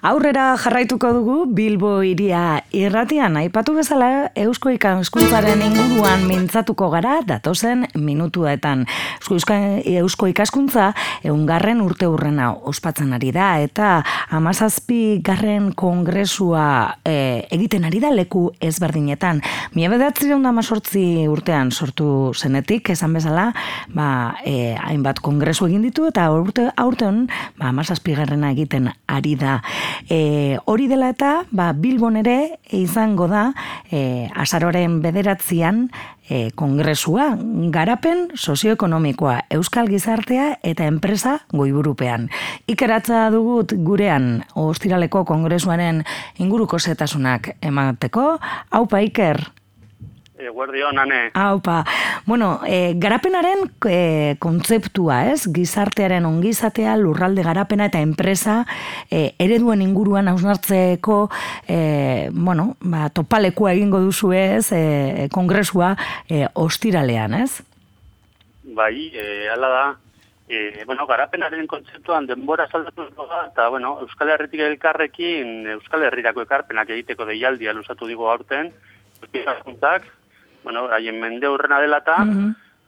Aurrera jarraituko dugu Bilbo iria irratian aipatu bezala Eusko ikaskuntzaren inguruan mintzatuko gara datozen minutuetan. Eusko ikaskuntza eungarren urte hurrena ospatzen ari da eta amazazpi garren kongresua e, egiten ari da leku ezberdinetan. Mie bedatzi da sortzi urtean sortu zenetik, esan bezala, ba, e, hainbat kongresu egin ditu eta urte aurten ba, amazazpi garrena egiten ari da. E, hori dela eta, ba, Bilbon ere izango da, e, azaroren bederatzean e, kongresua, garapen sozioekonomikoa, euskal gizartea eta enpresa goiburupean. Ikeratza dugut gurean, ostiraleko kongresuaren inguruko zetasunak emateko, haupa Iker, Eguerdio, nane. Aupa. Bueno, e, garapenaren e, kontzeptua, ez? Gizartearen ongizatea, lurralde garapena eta enpresa e, ereduen inguruan hausnartzeko e, bueno, ba, topalekua egingo duzu ez, e, kongresua e, ostiralean, ez? Bai, e, ala da. E, bueno, garapenaren kontzeptuan denbora saldatu da, eta bueno, Euskal Herritik elkarrekin Euskal Herrirako ekarpenak egiteko deialdia lusatu digo aurten, Euskal bueno, haien mende urrena dela eta,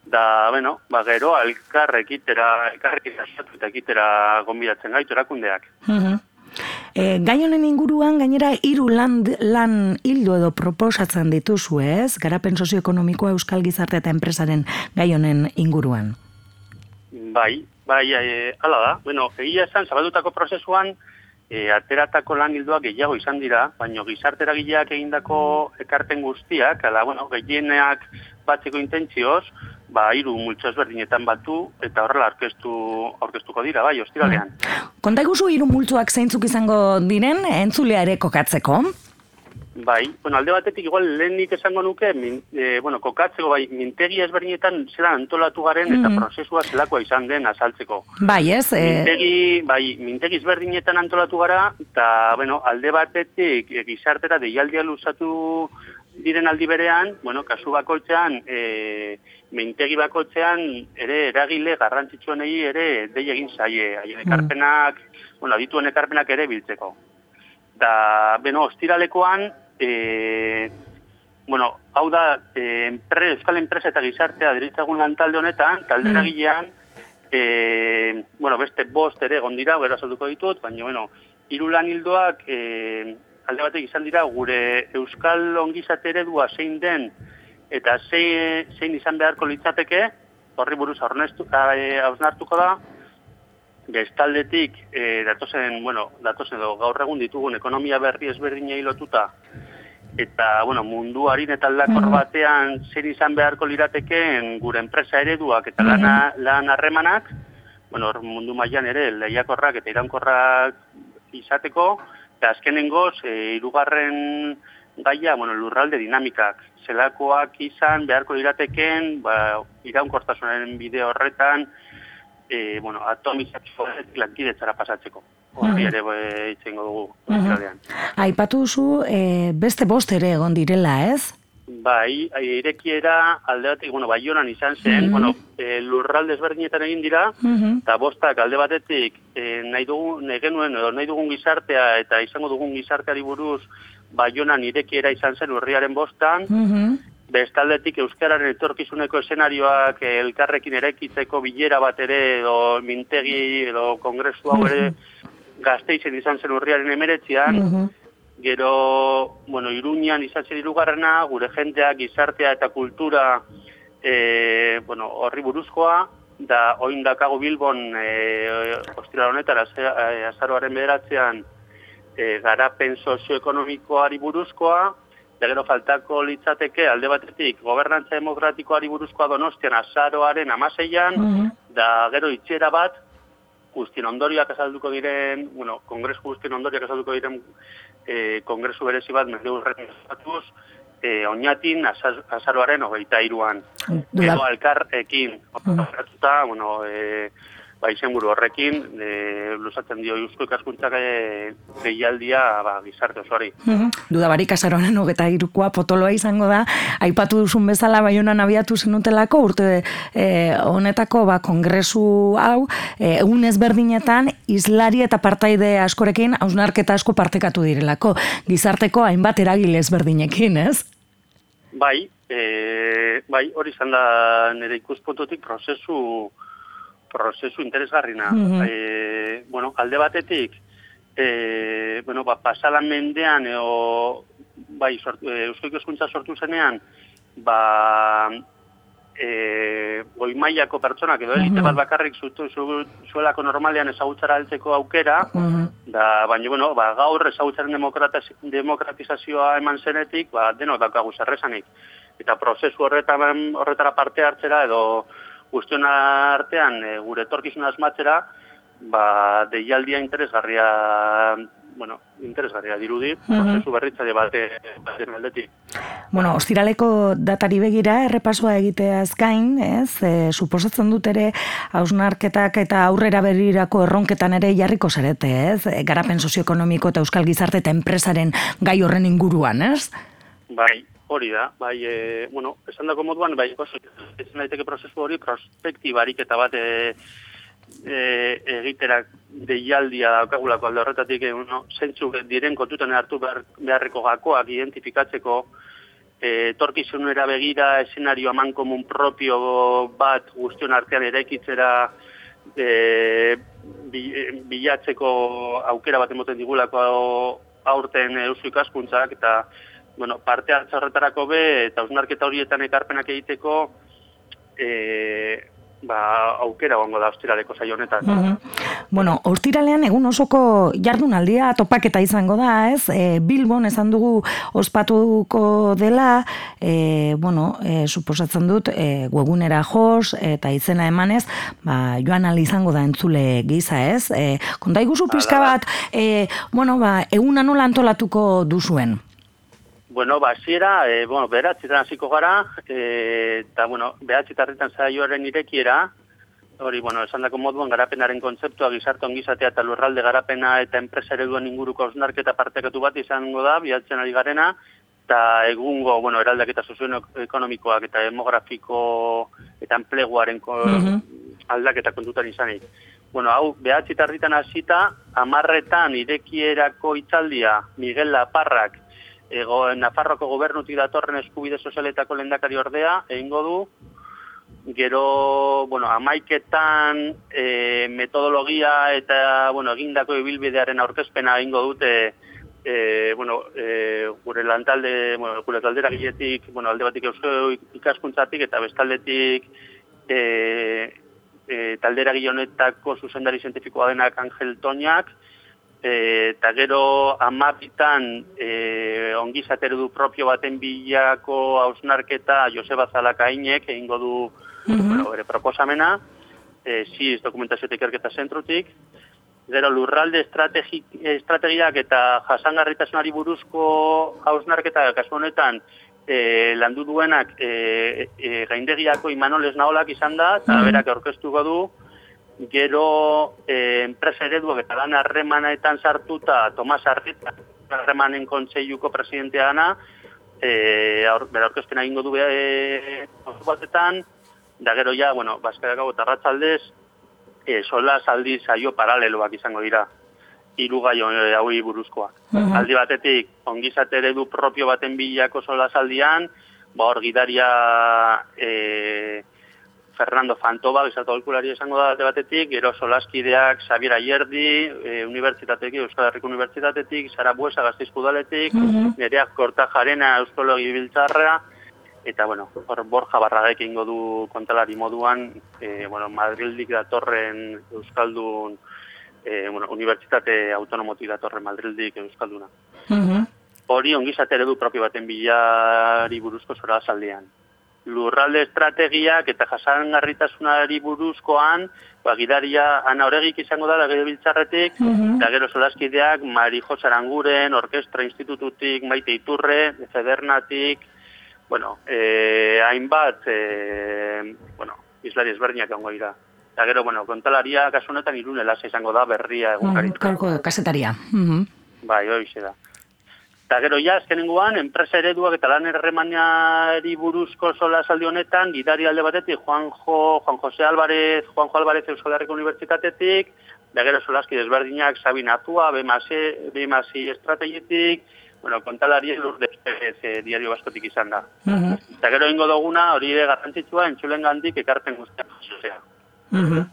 da, bueno, ba, gero, alkarrekitera, alkarrekitera, eta ekitera gombidatzen gaitu erakundeak. Uh E, gai honen inguruan, gainera, hiru lan, lan hildo edo proposatzen dituzu ez, garapen sozioekonomikoa euskal gizarte eta enpresaren gai honen inguruan? Bai, bai, e, ala da. Bueno, egia esan, zabaldutako prozesuan, e, ateratako lan hildoak gehiago izan dira, baina gizartera gileak egindako ekarpen guztiak, ala, bueno, gehieneak batzeko intentzioz, ba, iru multzo ezberdinetan batu, eta horrela orkestu, orkestuko dira, bai, ostiralean. Konta iguzu iru multzoak zeintzuk izango diren, entzulea ere kokatzeko? Bai, bueno, alde batetik igual lehenik esango nuke, min, e, bueno, kokatzeko bai, mintegi ezberdinetan zela antolatu garen eta mm -hmm. prozesua zelakoa izan den azaltzeko. Bai, ez? E... Mintegi, bai, mintegi ezberdinetan antolatu gara, eta, bueno, alde batetik e, gizartera deialdia luzatu diren aldi berean, bueno, kasu bakoitzean, e, mintegi bakoitzean, ere eragile garrantzitsuenei ere dei egin zaie, haien mm. ekarpenak, mm. bueno, adituen ekarpenak ere biltzeko. Da, beno, ostiralekoan, e, bueno, hau da, e, enpre, euskal enpresa eta gizartea diritzagun lan talde honetan, talde mm. e, bueno, beste bost ere gondira, gero azalduko ditut, baina, bueno, hiru lan hildoak, e, alde batek izan dira, gure euskal ongizate eredua zein den, eta zein, zein izan beharko litzateke, horri buruz hausnartuko da, bestaldetik, e, datozen, bueno, datozen edo gaur egun ditugun ekonomia berri ezberdinei lotuta, eta, bueno, mundu harin eta aldakor mm batean zer izan beharko lirateken gure enpresa ereduak eta lana, lan harremanak, bueno, mundu mailan ere, lehiakorrak eta irankorrak izateko, eta azkenengoz, e, irugarren gaia, bueno, lurralde dinamikak, zelakoak izan beharko lirateken, ba, iraunkortasunaren bide horretan, e, bueno, atomizatiko lankidetzara pasatzeko. Horri ere bai, itzengo dugu. Aipatu duzu, e, beste bost ere egon direla, ez? Bai, irekiera alde batetik, bueno, bai izan zen, bueno, e, lurralde ezberdinetan egin dira, eta bostak alde batetik e, nahi dugun, nahi genuen, edo nahi dugun gizartea eta izango dugun gizarteari buruz bai irekiera izan zen urriaren bostan, bestaldetik euskararen etorkizuneko eszenarioak eh, elkarrekin erekitzeko bilera bat ere edo mintegi edo kongresu hau ere gazteizen izan zen urriaren emeretzian, gero, bueno, iruñan izan zen irugarrena, gure jenteak, gizartea eta kultura e, bueno, horri buruzkoa, da oin dakago bilbon e, ostira honetan azaroaren bederatzean e, garapen sozioekonomikoari buruzkoa, da gero faltako litzateke alde batetik gobernantza demokratikoari buruzkoa donostian azaroaren amaseian, mm da gero itxera bat, guztien ondoriak azalduko diren, bueno, kongresu guztien ondoriak azalduko diren e, kongresu berezi bat, mende urren esatuz, e, oinatin azaroaren hogeita iruan. Gero alkar ekin, mm bueno, e, ba, izenburu horrekin, e, lusatzen dio Eusko ikaskuntzak e, ba, gizarte osoari. Mm -hmm. Duda barik azaroan hogeta irukoa potoloa izango da, aipatu duzun bezala bai honan abiatu zenutelako, urte e, honetako ba, kongresu hau, e, egun ezberdinetan, islari eta partaide askorekin, hausnarketa asko partekatu direlako, gizarteko hainbat eragile ezberdinekin, ez? Bai, e, bai, hori izan da nire ikuspototik prozesu prozesu interesgarrina. Mm e, bueno, alde batetik, e, bueno, ba, pasalan mendean, eo, bai, sortu, e, euskoiko eskuntza sortu zenean, ba, e, goi maiako pertsonak edo elite bat bakarrik zutu, zu, zuelako normalean ezagutzara altzeko aukera, da, baina, bueno, ba, gaur ezagutzaren demokratizazioa eman zenetik, ba, denok daukagu zerrezanik. Eta prozesu horretan, horretara parte hartzera edo guztion artean e, gure etorkizuna asmatzera, ba, deialdia interesgarria, bueno, interesgarria dirudi, mm -hmm. prozesu berritzale bate, bate aldetik. Bueno, ostiraleko datari begira, errepasoa egiteaz gain, ez, e, suposatzen dut ere, hausnarketak eta aurrera berirako erronketan ere jarriko zarete, ez, e, garapen sozioekonomiko eta euskal gizarte eta enpresaren gai horren inguruan, ez? Bai, hori da, bai, e, bueno, esan dako moduan, bai, oso, ez daiteke prozesu hori, prospektibarik eta bat e, e, egiterak deialdia daukagulako alde horretatik, e, uno, zentzu diren kontutan hartu behar, beharreko gakoak identifikatzeko, e, torkizunera begira eszenario aman komun propio bat guztion artean eraikitzera e, bilatzeko aukera bat emoten digulako aurten eusu ikaskuntzak, eta bueno, parte hartza horretarako be, eta usnarketa horietan ekarpenak egiteko, e, ba, aukera gongo da ostiraleko saio honetan. Mm Bueno, ostiralean egun osoko jardunaldia topaketa izango da, ez? E, Bilbon esan dugu ospatuko dela, e, bueno, e, suposatzen dut, e, webunera jos eta izena emanez, ba, joan ali izango da entzule giza, ez? E, konta iguzu pizka bat, e, bueno, ba, egun anola antolatuko duzuen? Bueno, ba, ziera, e, bueno, beratzitan hasiko gara, e, eta, bueno, beratzitarritan zaioaren irekiera, hori, bueno, esan dako moduan garapenaren kontzeptua, gizarte ongizatea eta lurralde garapena eta enpresa ereduen inguruko osnarketa partekatu bat izango da, bialtzen ari garena, eta egungo, bueno, eraldaketa sozio ekonomikoak eta demografiko eta enpleguaren mhm. aldaketa kontutan izanik. Bueno, hau, behatzitarritan hasita, amarretan irekierako itzaldia, Miguel Laparrak, ego Nafarroko gobernutik datorren eskubide sozialetako lendakari ordea, egingo du, gero, bueno, amaiketan e, metodologia eta, bueno, egindako ibilbidearen aurkezpena egingo dute, e, bueno, e, gure lantalde, bueno, gure taldera giletik, bueno, alde batik eusko ikaskuntzatik eta bestaldetik e, e, taldera gilonetako zuzendari zientifikoa denak Angel Toñak, E, eta gero amabitan e, ongizateru du propio baten bilako hausnarketa Joseba Zalakainek egingo du mm -hmm. bueno, proposamena, e, ziz dokumentazio tekerketa zentrutik, gero lurralde estrategiak eta jasangarritasunari buruzko hausnarketa kasu honetan e, landu duenak e, e, gaindegiako imanoles naolak izan da, eta mm berak aurkeztuko du, gero eh, enpresa ereduak eta lan harremanetan sartuta Tomas Arrieta harremanen kontseiluko presidentea gana eh, aur, bera egingo du e, batetan da gero ja, bueno, Baskara Gau eta Ratzaldez eh, sola saldi saio paraleloak izango dira hiru gai hauei buruzkoak. Uh Aldi batetik ongizate eredu propio baten bilako sola saldian, ba hor gidaria eh, Fernando Fantova, bizartu alkulari esango da batetik, gero solaskideak Xabier Ayerdi, e, Unibertsitatetik, Euskal Herriko Unibertsitatetik, Sara Buesa, Gazteizku Daletik, mm -hmm. Nereak Korta Jarena, Euskologi Biltzarra, eta, bueno, hor Borja Barragek ingo du kontalari moduan, e, bueno, Madrildik datorren Euskaldun, e, bueno, Unibertsitate Autonomotik datorren Madrildik Euskalduna. Mm Hori ongizate du propio baten bilari buruzko zora saldean lurralde estrategiak eta jasangarritasunari buruzkoan, ba, gidaria ana horregik izango da, gero biltzarretik, mm eta gero solaskideak, Marijo Zaranguren, Orkestra Institututik, Maite Iturre, Federnatik, bueno, eh, hainbat, eh, bueno, islari ezberdinak egongo dira. Eta gero, bueno, kontalaria kasu honetan irune lasa izango da berria egunkaritu. Mm, Kalko, kasetaria. Mhm. Bai, hori da. Eta gero, ja, azkenengoan, enpresa ereduak eta lan erremaniari buruzko sola saldi honetan, gidari alde batetik, Juanjo, Juan Jose Álvarez, Juanjo Álvarez Euskal Herriko Unibertsitatetik, da gero solaski desberdinak Sabin Atua, BMASI estrategitik, bueno, kontalari lur despegez eh, diario baskotik izan da. Mhm. Eta gero ingo duguna, hori ere garrantzitsua, entzulen gandik ekarpen guztiak jasozea. Mhm.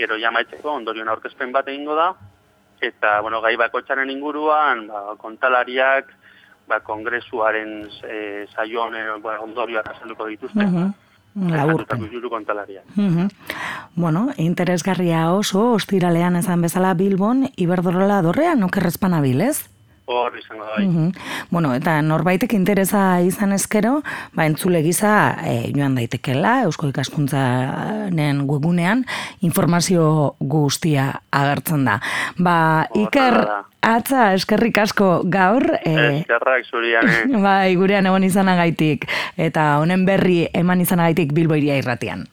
Gero jamaitzeko, ondorion aurkezpen bat egingo da, eta, bueno, gai bakotxaren inguruan, ba, kontalariak, ba, kongresuaren e, saioan e, ba, ondorioak azalduko dituzte. Laburpen. Juru kontalariak. Mhm. Bueno, interesgarria oso, ostiralean ezan bezala Bilbon, Iberdrola dorrean, okerrezpan abilez? Hor izango da. bai. Mhm. Bueno, eta norbaitek interesa izan ezkero, ba, entzule gisa e, joan daitekela, Eusko ikaskuntzaren webunean, informazio guztia agertzen da. Ba, Iker, da. atza, eskerrik asko gaur, e, Eskerrak zurian, eh? bai, gurean egon izanagaitik, eta honen berri eman izanagaitik Bilbo iria irratian.